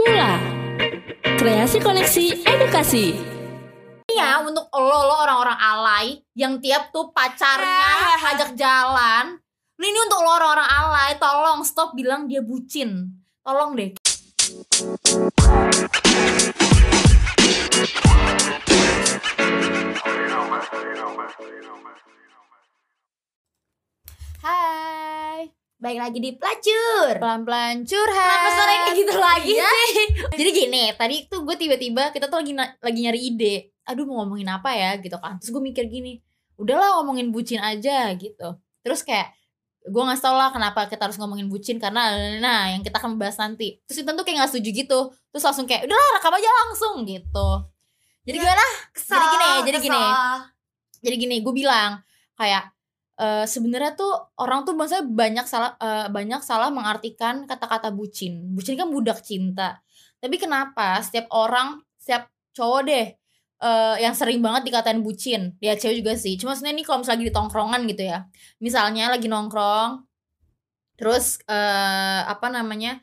Mula Kreasi Koneksi Edukasi. Ya untuk lo lo orang-orang alay yang tiap tuh pacarnya ngajak jalan. Lu ini untuk lo orang-orang alay tolong stop bilang dia bucin. Tolong deh. Hai Baik lagi di pelacur Pelan-pelan curhat Kenapa kayak gitu lagi Iya. sih? Jadi gini, tadi tuh gue tiba-tiba kita tuh lagi lagi nyari ide. Aduh mau ngomongin apa ya gitu kan. Terus gue mikir gini, udahlah ngomongin bucin aja gitu. Terus kayak gue nggak tau lah kenapa kita harus ngomongin bucin karena nah yang kita akan bahas nanti. Terus Intan tuh kayak nggak setuju gitu. Terus langsung kayak udahlah rekam aja langsung gitu. Jadi Ya, gimana? Kesel, Jadi gini, jadi kesel. gini. Jadi gini, gue bilang kayak eh, sebenarnya tuh orang tuh maksudnya banyak salah eh, banyak salah mengartikan kata-kata bucin. Bucin kan budak cinta. Tapi kenapa setiap orang, setiap cowok deh eh, yang sering banget dikatain bucin, ya cewek juga sih. Cuma sebenarnya ini kalau misalnya lagi di tongkrongan gitu ya. Misalnya lagi nongkrong terus eh apa namanya?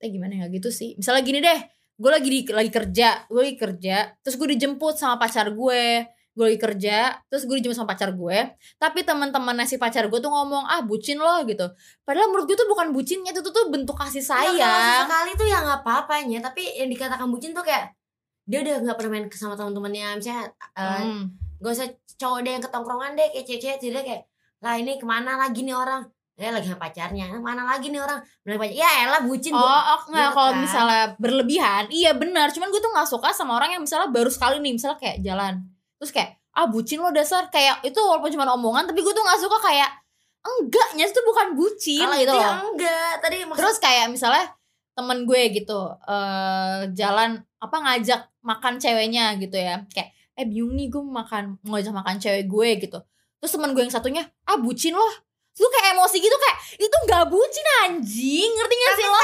Eh gimana ya gitu sih. Misalnya gini deh, gue lagi di lagi kerja, gue lagi kerja, terus gue dijemput sama pacar gue gue lagi kerja terus gue dijemput sama pacar gue tapi teman-temannya si pacar gue tuh ngomong ah bucin loh gitu padahal menurut gue tuh bukan bucinnya itu tuh bentuk kasih Ya, kalau sayang sekali tuh ya nggak apa-apanya tapi yang dikatakan bucin tuh kayak dia udah nggak pernah main sama teman-temannya misalnya eh, Hmm. gak usah cowok deh yang ketongkrongan deh kayak cewek-cewek dia kayak lah ini ke mana lagi nih orang ya lagi sama pacarnya mana lagi nih orang Bener pacar ya elah bucin Oh, oh nggak kalau kan. misalnya berlebihan, iya benar. Cuman gue tuh nggak suka sama orang yang misalnya baru sekali nih, misalnya kayak jalan, terus kayak ah bucin lo dasar. Kayak itu walaupun cuma omongan, tapi gue tuh nggak suka kayak enggaknya itu bukan bucin gitu itu ya loh. enggak tadi maksud Terus kayak misalnya temen gue gitu eh jalan apa ngajak makan ceweknya gitu ya. Kayak eh bingung nih gue makan ngajak makan cewek gue gitu. Terus temen gue yang satunya ah bucin loh gue kayak emosi gitu kayak itu nggak bucin anjing. Ngerti gak sih lo?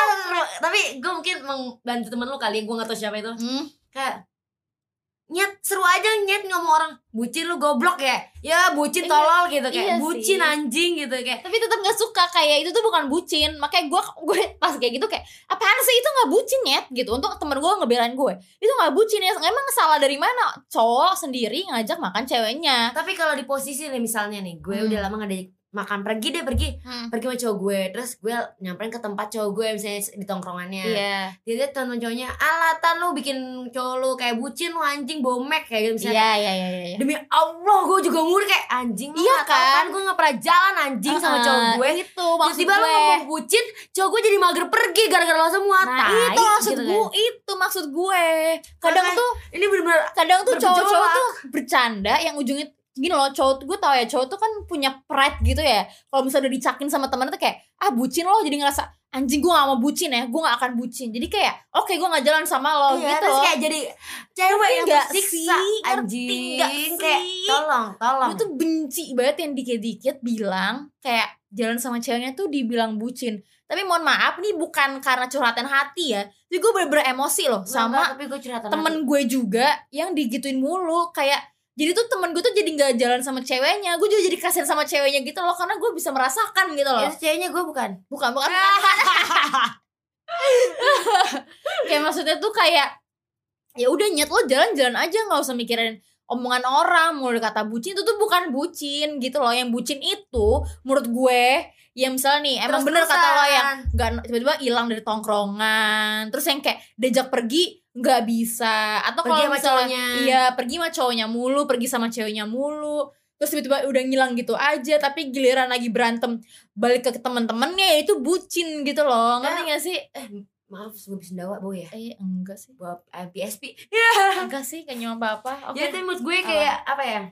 tapi gue mungkin membantu temen lu kali gue gak tau siapa itu. Hmm. kayak nyet seru aja nyet ngomong orang bucin lu goblok ya? Ya bucin Iya, tolol gitu iya kayak bucin sih. anjing gitu kayak. Tapi tetap nggak suka kayak itu tuh bukan bucin. Makanya gue gue pas kayak gitu kayak apaan sih? Itu nggak bucin ya gitu. Untuk temen gue ngebelain gue itu nggak bucin ya emang salah dari mana? Cowok sendiri ngajak makan ceweknya. Tapi kalau di posisi nih misalnya nih gue Hmm. udah lama ada makan pergi deh pergi Hmm. pergi sama cowok gue terus gue nyamperin ke tempat cowok gue misalnya di tongkrongannya Iya, dia temen cowoknya alatan lu bikin cowok lu kayak bucin lu anjing bomek kayak gitu misalnya iya, iya, iya, iya. demi Allah gue juga nguri kayak anjing lu Iya nggak tahu kan? gue gak pernah jalan anjing sama cowok gue itu maksud tiba-tiba lu ngomong bucin cowok gue jadi mager pergi gara-gara lo semua Nah, Tai, itu maksud gitu kan. gue, itu maksud gue. Kadang Makanya- tuh, ini bener-bener kadang tuh cowok-cowok tuh bercanda yang ujungnya gini loh cowok gue tau ya cowok tuh kan punya pride gitu ya. Kalau misalnya udah dicakin sama temen tuh kayak ah bucin loh jadi ngerasa anjing gue gak mau bucin ya gue gak akan bucin. Jadi kayak oke gue gak jalan sama lo iya, gitu terus loh. kayak jadi cewek yang tersiksa sih? Anjing kayak sih? tolong tolong. Gue tuh benci banget yang dikit-dikit bilang kayak jalan sama ceweknya tuh dibilang bucin. Tapi mohon maaf nih bukan karena curhatan hati ya. Tapi gue bener-bener emosi loh Nggak, sama tapi gue temen gue juga yang digituin mulu. Kayak jadi tuh temen gue tuh jadi nggak jalan sama ceweknya. Gue juga jadi kasihan sama ceweknya gitu loh karena gue bisa merasakan gitu loh. Itu ceweknya gue bukan. Bukan bukan, bukan, kayak maksudnya tuh kayak ya udah nyet lo jalan-jalan aja nggak usah mikirin omongan orang. Mulai kata bucin itu tuh bukan bucin gitu loh. Yang bucin itu menurut gue ya misalnya nih emang bener kata lo yang nggak tiba-tiba hilang dari tongkrongan. Terus yang kayak diajak pergi nggak bisa. Atau kalau misalnya iya pergi sama cowoknya mulu pergi sama ceweknya mulu. Terus tiba-tiba udah ngilang gitu aja tapi giliran lagi berantem balik ke temen-temennya ya itu bucin gitu loh. Ngerti Ya. gak sih? Eh maaf gue bisa sendawa boy ya. Eh enggak sih. Bawa eh, PSP enggak sih kayaknya apa apa oke. Ya tapi menurut gue kayak apa ya?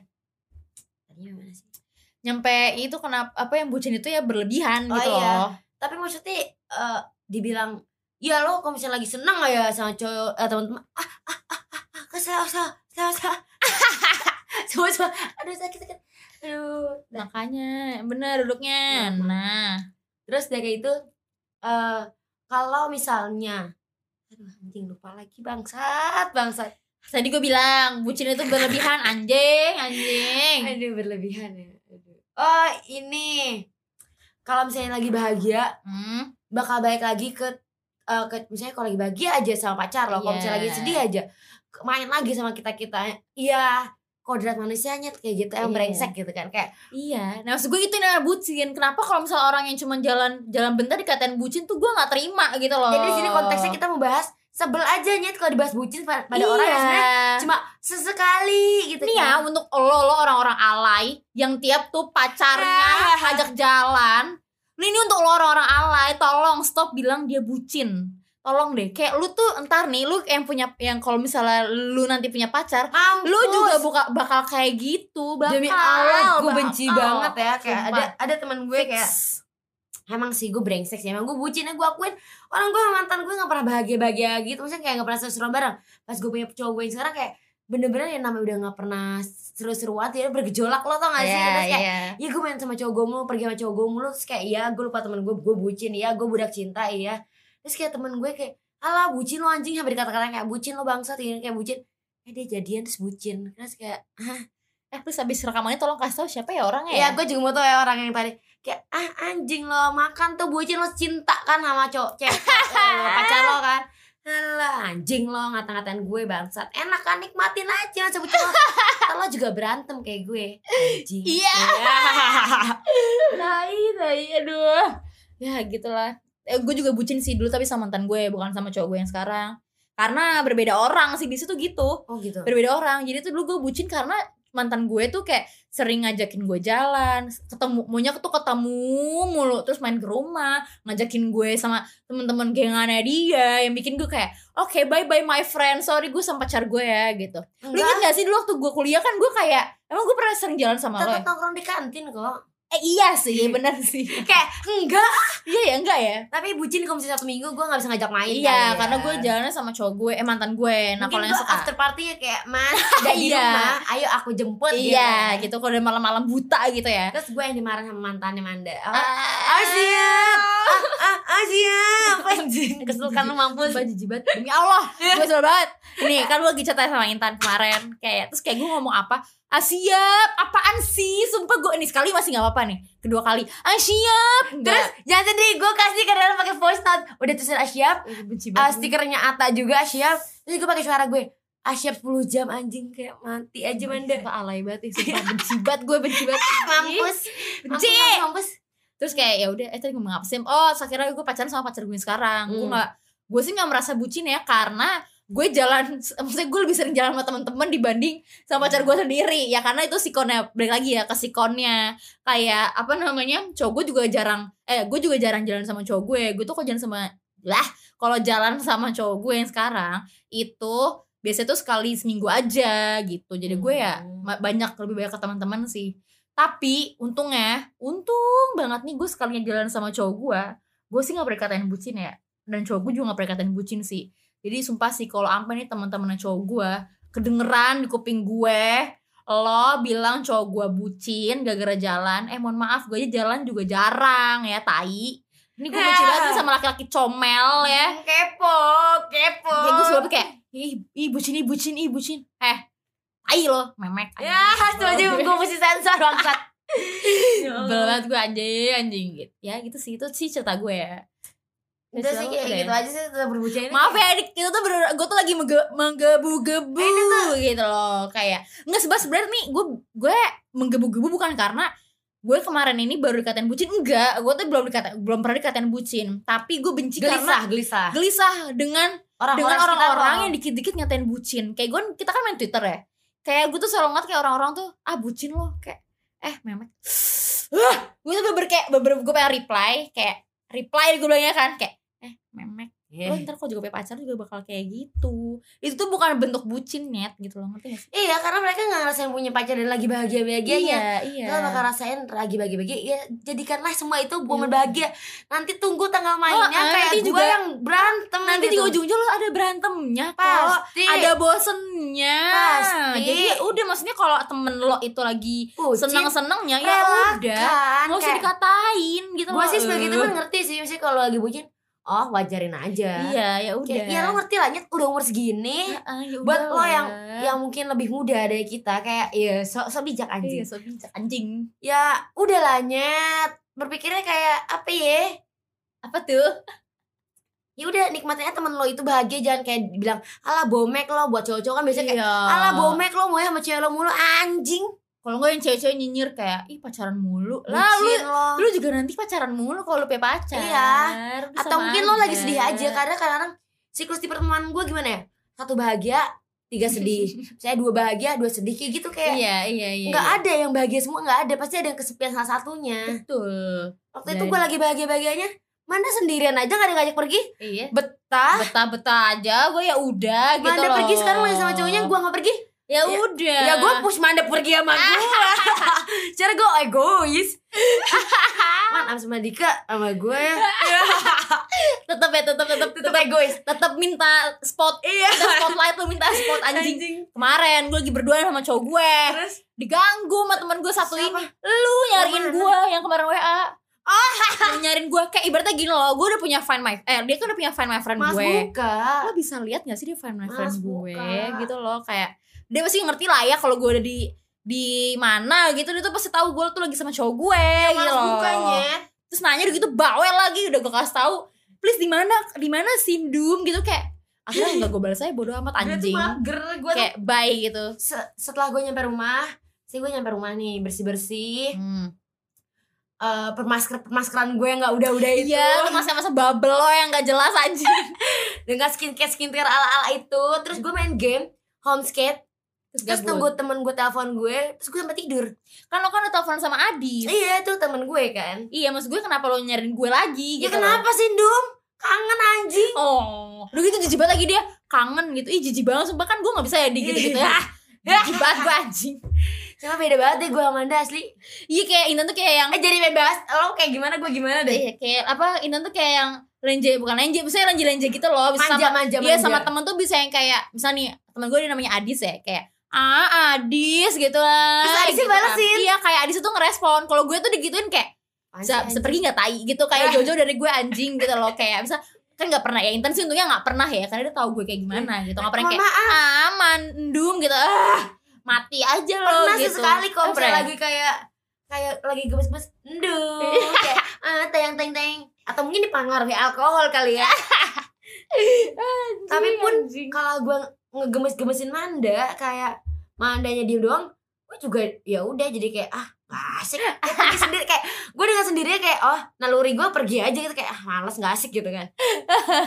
Tadinya mana sih? Nyampe itu kenapa apa yang bucin itu ya berlebihan Oh, gitu iya. loh. Tapi maksudnya eh, dibilang ya lo kalau misalnya lagi seneng lah ya sama cowok eh, teman-teman? Ah ah ah ah, ah kesel kesel kesel kesel. Semua semua. Aduh sakit sakit. Aduh. Nah, makanya bener duduknya. Iya, nah terus dari kayak itu eh kalau misalnya aduh anjing lupa lagi bangsat bangsat. Tadi gue bilang bucin itu berlebihan anjing anjing. Aduh berlebihan ya aduh. oh ini kalau misalnya lagi bahagia hmm. bakal balik lagi ke eh, ke- misalnya kalau lagi bahagia aja sama pacar lo kalau misalnya lagi Iya. sedih aja main lagi sama kita kita iya kodrat manusianya kayak gitu emang Iya. brengsek gitu kan kayak Iya, nah maksud gue itu namanya bucin. Kenapa kalau misalnya orang yang cuma jalan jalan bentar dikatain bucin tuh gue nggak terima gitu loh. jadi di sini konteksnya kita membahas sebel aja nyet kalau dibahas bucin pa- pada orang yang sebenarnya iya. cuma sesekali gitu Nih ya kan. untuk lo lo orang-orang alay yang tiap tuh pacarnya Ah. ajak jalan. Ini untuk lo orang-orang alay, tolong stop bilang dia bucin. Tolong deh, kayak lu tuh entar nih lu yang punya yang kalau misalnya lu nanti punya pacar, Mampus. lu juga buka bakal kayak gitu, bakal. demi Allah gue bakal. benci banget ya kayak Sumpah. ada ada teman gue kayak Fix. emang sih gue brengsek sih emang gue bucin ya gue akuin orang gue mantan gue gak pernah bahagia bahagia gitu maksudnya kayak gak pernah seru-seruan bareng pas gue punya cowok gue yang sekarang kayak bener-bener yang namanya udah gak pernah seru-seruan ya bergejolak lo tau gak sih? Iya, terus kayak iya. ya gue main sama cowok gue mulu pergi sama cowok gue mulu. Terus kayak iya gue lupa temen gue gue bucin iya gue budak cinta iya. Terus kayak temen gue kayak alah bucin lo anjing hampir dikata-kata kayak bucin lo bangsat ini kayak bucin. Eh dia jadian terus bucin. Terus kayak Eh please habis rekamannya tolong kasih tau siapa ya orangnya ya? gue juga mau tau ya orang yang tadi. Kayak ah anjing lo makan tuh bucin lo cinta kan sama cowok cewek pacar lo kan Alah anjing lo ngata-ngatain gue bangsat. Enak kan nikmatin aja masa bucin lo juga berantem kayak gue. Anjing. Iya. tai tai aduh. Ya gitulah. Eh, gue juga bucin sih dulu tapi sama mantan gue bukan sama cowok gue yang sekarang. Karena berbeda orang sih di situ gitu. Oh gitu. Berbeda orang. Jadi tuh dulu gue bucin karena mantan gue tuh kayak sering ngajakin gue jalan ketemu maunya tuh ketemu mulu terus main ke rumah ngajakin gue sama temen-temen gengannya dia yang bikin gue kayak oke bye bye my friend. Sorry gue sama pacar gue ya gitu. Lu inget Enggak. gak sih dulu waktu gue kuliah kan gue kayak emang gue pernah sering jalan sama lo ya? Di kantin kok Eh iya sih, bener sih. Kayak enggak iya ya enggak ya? Tapi bucin kalau misalnya satu minggu gue gak bisa ngajak main Iya, ya. karena gue jalannya sama cowok gue, eh mantan gue. Nah, kalau yang suka after party kayak Mas udah di Iya. rumah Ayo aku jemput Iya, gitu gitu kalau udah malam-malam buta gitu ya. Terus gue yang dimarahin sama mantannya Manda Oh, Ah, ah, siap. ah, ah siap Anjing. Kesel kan lu mampus banget Demi Allah Gue kesel banget Nih kan gue lagi sama Intan kemarin Kayak Terus kayak gue ngomong apa Ah siap. Apaan sih? Sumpah gue Ini sekali masih gak apa-apa nih. Kedua kali. Ah siap. Terus jangan sedih. Gue kasih ke dalam pakai voice note. Udah tulisan ah siap. Ah, banget. Stikernya Ata juga ah, siap. Terus gue pakai suara gue. Ah siap 10 jam anjing. Kayak mati aja Manda. Sumpah alay banget ih, Sumpah. Benci banget Gue benci banget. Mampus. Benci Mampus, mampus. Terus kayak ya udah eh tadi ngomong apa sih? Oh, akhirnya gue pacaran sama pacar gue sekarang. Gue Hmm. nggak gue sih nggak merasa bucin ya karena gue jalan maksudnya gue lebih sering jalan sama teman-teman dibanding sama pacar gue sendiri. Ya karena itu sikonnya balik lagi ya ke sikonnya. Kayak apa namanya cowok gue juga jarang eh gue juga jarang jalan sama cowok gue. Gue tuh kok jalan sama lah kalau jalan sama cowok gue yang sekarang itu biasanya tuh sekali seminggu aja gitu. Jadi gue ya Hmm. banyak lebih banyak ke teman-teman sih. Tapi untungnya untung banget nih gue sekalinya jalan sama cowok gue gue sih nggak pernah dikatain bucin ya. Dan cowok gue juga gak pernah dikatain bucin sih jadi sumpah sih kalau sampai nih teman-teman cowok gue kedengeran di kuping gue lo bilang cowok gue bucin gara-gara jalan eh mohon maaf gue aja jalan juga jarang ya tai. Ini gue benci banget sama laki-laki comel ya. Kepo Kepo. Kayak gue selalu kayak ih, ih bucin ih bucin ih bucin. Eh tai lo memek. Ya itu aja gue mesti sensor bangsat. Sebel banget gue anjing anjing. Gitu ya gitu sih itu sih cerita gue ya Udah sih kayak ya. gitu aja sih Tetap berbucin Maaf ya adik, itu tuh bener, gue tuh lagi mengge- menggebu-gebu gitu loh Kayak, nggak sebab sebenernya nih gue gue menggebu-gebu bukan karena gue kemarin ini baru dikatain bucin enggak gue tuh belum dikatain belum pernah dikatain bucin tapi gue benci karena Gelisah Gelisah. gelisah dengan Orang-orang dengan orang-orang yang dikit-dikit ngatain bucin. Kayak gue kita kan main twitter ya kayak gue tuh selalu ngeliat kayak orang-orang tuh ah bucin lo kayak eh memek. Gue tuh bener kayak bener gue pengen reply kayak reply gue bilangnya kan kayak eh Iya. lo ntar kalau juga punya pacar juga bakal kayak gitu itu tuh bukan bentuk bucin net gitu loh ngerti gak sih Iya karena mereka gak ngerasain punya pacar dan lagi bahagia-bahagianya iya Lo bakal rasain lagi bahagia-bahagia Ya jadikanlah semua itu momen Iya. bahagia Nanti tunggu tanggal mainnya Oh, ah, Kayak nanti gue juga- yang berantem nanti gitu. di ujung-ujung lo ada berantemnya kok Pasti ada bosennya Pasti. jadi ya udah maksudnya kalau temen lo itu lagi Bucin, seneng-senengnya ya udah nggak usah dikatain gitu Gue sih sebagai Eh. temen ngerti sih Maksudnya kalau lagi bucin Oh wajarin aja. Iya ya udah. Kayak, ya lo ngerti lah Nyet udah umur segini Ah, ya Buat lo yang. Yang mungkin lebih muda dari kita Kayak ya so, so bijak Iya, anjing so bijak. anjing. Ya udah lah Nyet. Berpikirnya kayak apa ya? Apa tuh? Ya udah nikmatin aja temen lo itu bahagia jangan kayak bilang ala bomek lo buat cowok-cowok kan biasanya kayak Iya. ala bomek lo mau ya sama cewek lo mulu anjing Kalau gue yang cewek-cewek nyinyir kayak ih pacaran mulu. Lah lu lu juga nanti pacaran mulu kalau lu punya pacar. Iya. Atau mungkin lo lagi sedih aja karena kadang-kadang siklus di pertemanan gue gimana ya satu bahagia tiga sedih saya dua bahagia dua sedih kayak gitu kayak Iya, iya, iya. nggak iya. ada yang bahagia semua nggak ada pasti ada yang kesepian salah satunya Betul. waktu itu Dan- gue lagi bahagia bahagianya mana sendirian aja gak ada ngajak pergi Iya. betah Betah-betah aja gue ya udah gitu Manda loh. pergi sekarang lagi sama cowoknya gue gak pergi Ya, Ya- udah. ya gue push Manda pergi sama gue cara gue egois. Man abis sama Dika sama gue tetep ya tetep tetep tetep tetep. egois. Tetep minta spot. Iya. Minta spotlight lu minta spot anjing. Kemarin gue lagi berdua sama cowok gue terus? Diganggu sama temen gue satu Siapa? ini. Lu nyariin gue yang kemarin WA. Oh, nyariin gue kayak ibaratnya gini loh, gue udah punya find my eh dia kan udah punya find my friend mas gue. buka. Lo bisa lihat gak sih dia find my Mas, friend gue? Buka. gitu loh kayak dia pasti ngerti lah ya kalau gue ada di di mana gitu. Dia tuh pasti tahu gue tuh lagi sama cowok gue gitu mas loh. bukanya. Terus nanya udah gitu bawel lagi udah gue kasih tahu please di mana di mana sindum gitu kayak akhirnya nggak gue balas saya bodo amat gue tuh anjing. mager gue tuh kayak bye gitu. Se- setelah gue nyampe rumah sih gue nyampe rumah nih bersih bersih hmm. Permasker permaskeran gue yang nggak udah udah itu Iya, masa-masa bubble lo yang gak jelas anjing. dengan skincare skincare ala ala itu terus gue main game homeskate terus tunggu temen gue telepon gue terus gue sampai tidur Kan lo kan udah telepon sama Adi. iya tuh temen gue kan Iya, maksud gue kenapa lo nyariin gue lagi ya gitu. kenapa sih Dum kangen anjing Oh, lu gitu jijik banget lagi dia kangen gitu. Ih, jijik banget sumpah kan gue gak bisa ya di gitu-gitu ya. Jijik banget gue anjing. Cuma beda banget deh gue sama Anda asli Iya kayak Intan tuh kayak yang eh jadi bebas lo kayak gimana gue gimana deh Iya, kayak apa Intan tuh kayak yang lenje bukan lenje, misalnya lenje-lenje gitu loh. Bisa manja sama manja Iya manja. sama temen tuh bisa yang kayak misalnya nih temen gue dia namanya Adis ya kayak ah Adis gitu lah. Terus Adisnya gitu kan. balesin. Iya kayak Adis tuh ngerespon. Kalau gue tuh digituin kayak bisa, pergi nggak tai gitu kayak Jojo dari gue anjing gitu loh kayak bisa kan nggak pernah ya Intan sih untungnya nggak pernah ya karena dia tahu gue kayak gimana gitu nggak pernah kayak aman endum gitu ah mati aja loh pernah gitu. misalnya ya? lagi kayak kayak lagi gemes-gemes ndung kayak ah teng teng teng atau mungkin dipengaruhi alkohol kali ya. Tapi pun Anjing. kalau gue ngegemes-gemesin Manda kayak Mandanya diem doang gue juga ya udah jadi kayak ah gak asik. Pergi sendiri kayak gue dengan sendirinya kayak oh naluri gue pergi aja gitu kayak ah males gak asik gitu kan.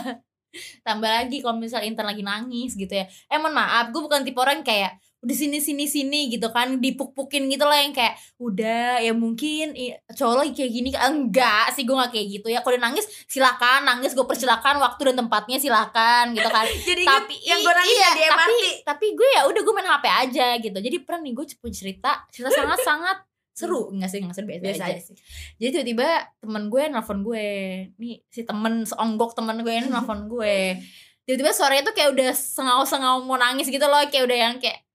Tambah lagi kalau misal Intan lagi nangis gitu ya. Eh mohon maaf gue bukan tipe orang kayak udah sini sini sini gitu kan dipuk-pukin gitu lah yang kayak udah ya mungkin cowok lagi kayak gini enggak sih gue gak kayak gitu ya. Kalau udah nangis silakan nangis gue persilakan waktu dan tempatnya silakan gitu kan. Jadi tapi yang gue nangis iya, ya di MRT tapi tapi gue ya udah gue main HP aja gitu. Jadi pernah nih gue punya cerita cerita sangat sangat seru. Nggak sih nggak seru biasa, biasa aja. aja sih. Jadi tiba-tiba temen gue nelfon gue nih si temen seonggok temen gue ini nelfon gue tiba-tiba suaranya tuh kayak udah sengau-sengau mau nangis gitu loh kayak udah yang kayak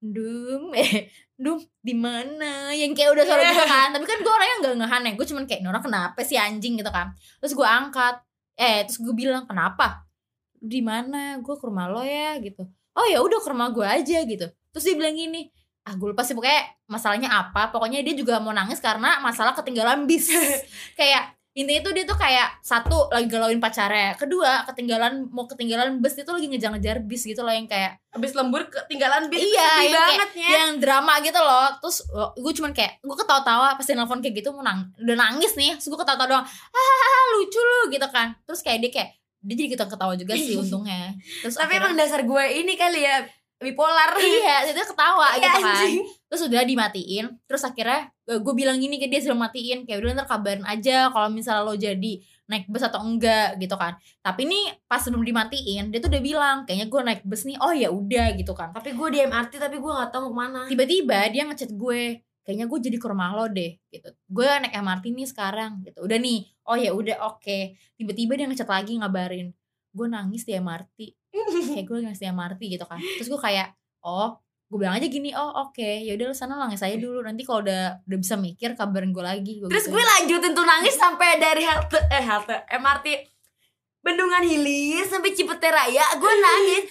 dum eh dum di mana? Yang kayak udah suara gitu kan. Tapi kan gue orangnya nggak ngehan ya. Gue cuman kayak Nora kenapa sih anjing? gitu kan. Terus gue angkat. Eh terus gue bilang kenapa? Di mana? Gue ke rumah lo ya gitu. Oh ya udah ke rumah gue aja gitu. Terus dia bilang gini ah gue lupa sih pokoknya masalahnya apa. Pokoknya dia juga mau nangis karena masalah ketinggalan bis. Kayak intinya tuh dia tuh kayak satu lagi galauin pacarnya. Kedua ketinggalan mau ketinggalan bus dia tuh lagi ngejar-ngejar bis gitu loh yang kayak abis lembur ketinggalan bis Iya, sedih yang banget ya yang drama gitu loh. Terus gue cuman kayak gue ketawa-tawa pas dia nelfon kayak gitu mau nang udah nangis nih. Terus gue ketawa-tawa doang hahaha lucu lu gitu kan. Terus kayak dia kayak dia jadi kita ketawa juga sih untungnya. Terus tapi akhirnya- emang dasar gue ini kali ya bipolar. Iya dia ketawa Iya, gitu kan. anjing. Terus udah dimatiin terus akhirnya gue bilang gini ke dia sudah matiin kayak udah ntar kabarin aja kalau misalnya lo jadi naik bus atau enggak gitu kan. Tapi nih pas sebelum dimatiin dia tuh udah bilang kayaknya gue naik bus nih oh ya udah gitu kan. Tapi gue di MRT tapi gue gak tahu mau ke mana. Tiba-tiba dia ngechat gue kayaknya gue jadi ke rumah lo deh gitu. Gue naik MRT nih sekarang gitu. Udah nih. Oh ya udah oke. Tiba-tiba dia ngechat lagi ngabarin gue nangis di MRT kayak gue nangis di MRT gitu kan. Terus gue kayak oh gue bilang aja gini oh oke ya udah lu sana nangis aja dulu. Nanti kalau udah udah bisa mikir kabarin gue lagi gua Terus gituin. gue lanjutin tuh nangis sampai dari halte eh halte MRT Bendungan Hilir sampai Cipete Raya gue nangis.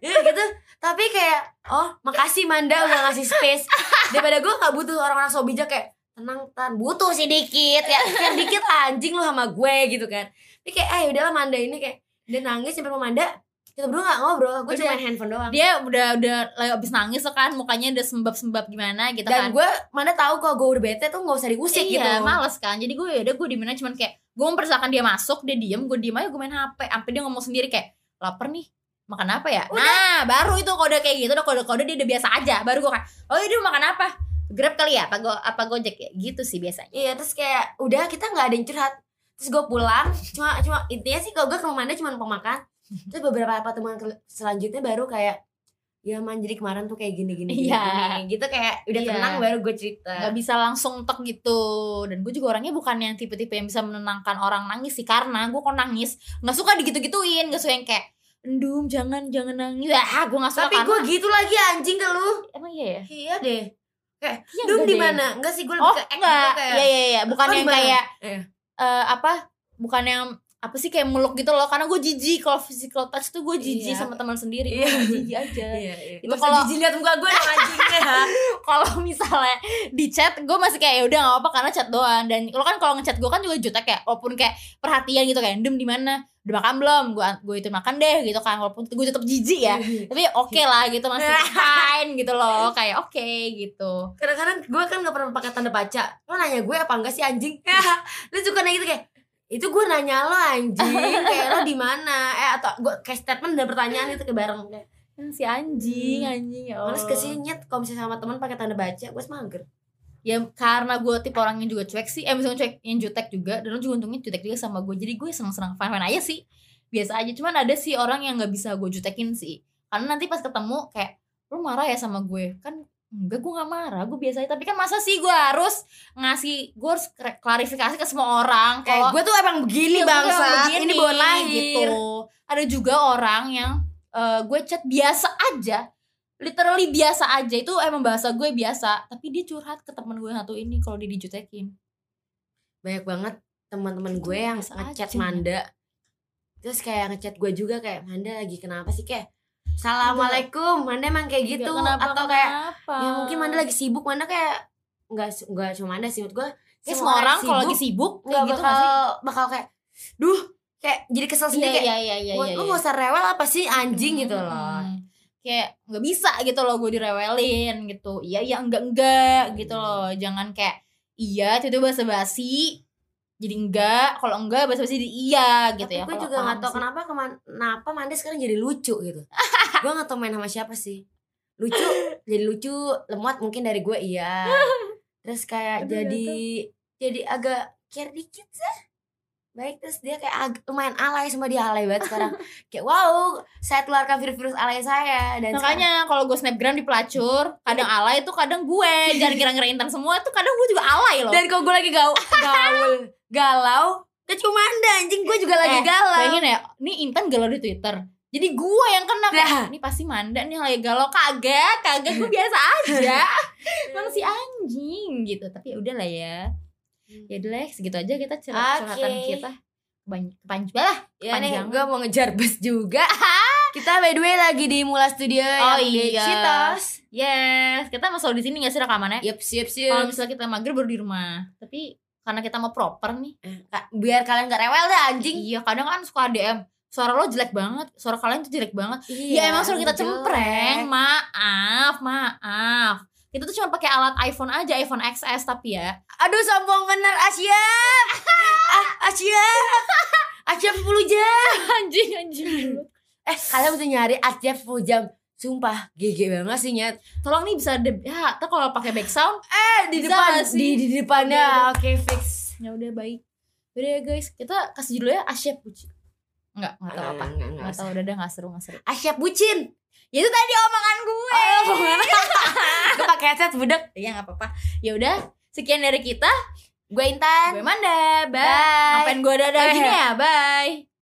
Gitu. Tapi kayak oh makasih Manda udah ngasih space. Daripada gue gak butuh orang-orang so bijak kayak tenang tan butuh sih dikit ya kan dikit anjing lu sama gue gitu kan. Tapi kayak eh udahlah Manda ini kayak dia nangis sampai rumah Manda kita berdua gak ngobrol gue cuma Udah. main handphone doang. dia udah udah lagi abis nangis kan mukanya udah sembab-sembab gimana gitu dan kan. gue Manda tahu kalau gue udah bete tuh gak usah diusik iya, gitu. males kan. Jadi gue udah gue di mana cuman kayak gue mempersilahkan dia masuk dia diem gue diem aja gue main hp sampai dia ngomong sendiri kayak lapar nih makan apa ya? Nah baru itu kode kayak gitu udah kode kode dia udah biasa aja. Baru gue kayak oh ini makan apa? Grab kali ya apa go apa gojek ya? Gitu sih biasanya. Iya terus kayak udah kita nggak ada yang curhat. Terus gue pulang cuma cuma intinya sih kalau gue ke rumah Manda cuma mau makan terus beberapa pertemuan selanjutnya baru kayak ya man jadi kemarin tuh kayak gini gini gini, Iya. gini. gitu kayak udah Iya. tenang baru gue cerita nggak bisa langsung tek gitu dan gue juga orangnya bukan yang tipe-tipe yang bisa menenangkan orang nangis sih karena gue kok nangis nggak suka digitu-gituin nggak suka yang kayak endum jangan jangan nangis ah gue nggak suka tapi gue gitu lagi anjing ke lu emang iya ya iya deh kayak Iya, dum enggak di mana enggak sih gue lebih oh ke enggak gitu, kayak iya iya iya bukan "Oh, yang di mana?" kayak Iya. eh, apa bukan yang apa sih kayak meluk gitu loh karena gue jijik. Kalau physical touch tuh gue jijik Iya. sama teman sendiri. Iya. gue jijik aja. Iya iya. Itu kalau- jijik lihat muka gue anjingnya kalau misalnya di chat gue masih kayak ya udah nggak apa-apa karena chat doang. Dan lo kan kalau ngechat gue kan juga jutek ya walaupun kayak perhatian gitu kayak dem di mana? Udah makan belum? Gue gue itu makan deh gitu kan. Walaupun gue tetap jijik ya. Tapi oke lah gitu masih fine gitu loh. Kayak oke gitu. Kadang-kadang gue kan gak pernah pakai tanda baca. Lo nanya gue apa enggak sih anjing? Lu suka nanya gitu kayak itu gue nanya lo anjing kayak lo di mana? Eh atau gue kayak statement dan pertanyaan itu kayak bareng. Kayak si anjing Hmm. anjing ya males Allah. ke sini kalau misalnya sama teman pakai tanda baca gue semager ya karena gue tipe orang yang juga cuek sih. Eh misalnya cuek yang jutek juga. Dan lo juga untungnya jutek juga sama gue jadi gue seneng-seneng fine fine aja sih. Biasa aja. Cuman ada sih orang yang nggak bisa gue jutekin sih. Karena nanti pas ketemu kayak lo marah ya sama gue? Kan enggak gue nggak marah. Gue biasa aja tapi kan masa sih gue harus ngasih gue harus klarifikasi ke semua orang kayak kalau gue tuh emang begini Iya, bangsa begini, ini bawa lahir. gitu. Ada juga orang yang eh, gue chat biasa aja. Literally biasa aja. Itu emang bahasa gue biasa. Tapi dia curhat ke temen gue satu ini kalau dia dijutekin. Banyak banget teman-teman gue yang ngechat. Manda. Terus kayak ngechat gue juga kayak Manda lagi kenapa sih? Kayak Assalamualaikum. Manda emang kayak gitu. kenapa atau kayak kenapa. ya mungkin Manda lagi sibuk. Manda kayak nggak nggak cuma Manda sih. Menurut gue Ya, semua orang kalau lagi sibuk. kayak gitu bakal sih? bakal kayak duh kayak jadi kesel sendiri kayak iya iya iya "Gua- iya, lu iya. nggak usah rewel apa sih anjing gitu loh. Hmm. kayak nggak bisa gitu loh gue direwelin gitu. Iya iya enggak enggak gitu loh. Jangan kayak iya itu bahasa basi jadi enggak. Kalau enggak bahasa basi jadi iya gitu Tapi ya gue juga nggak tahu kenapa kenapa Manda sekarang jadi lucu gitu gue nggak tahu main sama siapa sih. Lucu jadi lucu lemot mungkin dari gue iya. Terus kayak Aduh, jadi jadi agak care dikit sih. Baik terus dia kayak ag- lumayan alay sama dia alay banget sekarang. Kayak wow saya keluarkan virus-virus alay saya. Dan makanya kalau gue snapgram di pelacur kadang alay tuh kadang gue. Jangan kira-kira intan semua tuh kadang gue juga alay loh. Sekarang- dan kalau gue lagi gaul gaul galau kan cuma anda anjing gue juga lagi Eh, galau. Bayangin ya, ini Intan galau di Twitter. Jadi gue yang kena kayak, Nah. ini pasti Manda nih lagi galau kagak, kagak gue biasa aja. Emang si anjing gitu. Tapi ya udah lah ya. Ya udah lah, segitu aja kita curhat Oke. curhatan kita. Banyak kepanjang lah. ya nih Panjang. gue mau ngejar bus juga kita by the way lagi di Mula Studio Oh, yang di iya. Citos Yes, kita selalu di sini gak sih rekamannya? Yep, siap Kalau siap. misalnya kita mager baru di rumah. Tapi karena kita mau proper nih. Ka- Biar kalian gak rewel deh anjing. Iya, kadang kan suka DM. Suara lo jelek banget, suara kalian tuh jelek banget. ya emang suruh kita jelek. cempreng maaf maaf kita tuh cuma pakai alat iPhone aja iPhone XS tapi ya Aduh sombong bener Asia. ah, Asia. Asia 10 jam. anjing anjing Eh, kalian bisa nyari Asia 10 jam. Sumpah, GG banget sih nyet. tolong nih bisa de- ya tuh kalau pakai back sound Eh, di Bisa depan sih? di di depannya. Oke, fix. ya udah baik udah ya guys kita kasih dulu ya Asyap Puji Enggak, enggak tahu apa. Enggak, tahu udah enggak seru enggak seru. Asia bucin. ya itu tadi omongan gue. Oh, Gue pakai headset budak. ya enggak apa-apa. Ya udah sekian dari kita. Gue Intan. gue Manda. Bye. Bye. ngapain gue dadah gini ya? Bye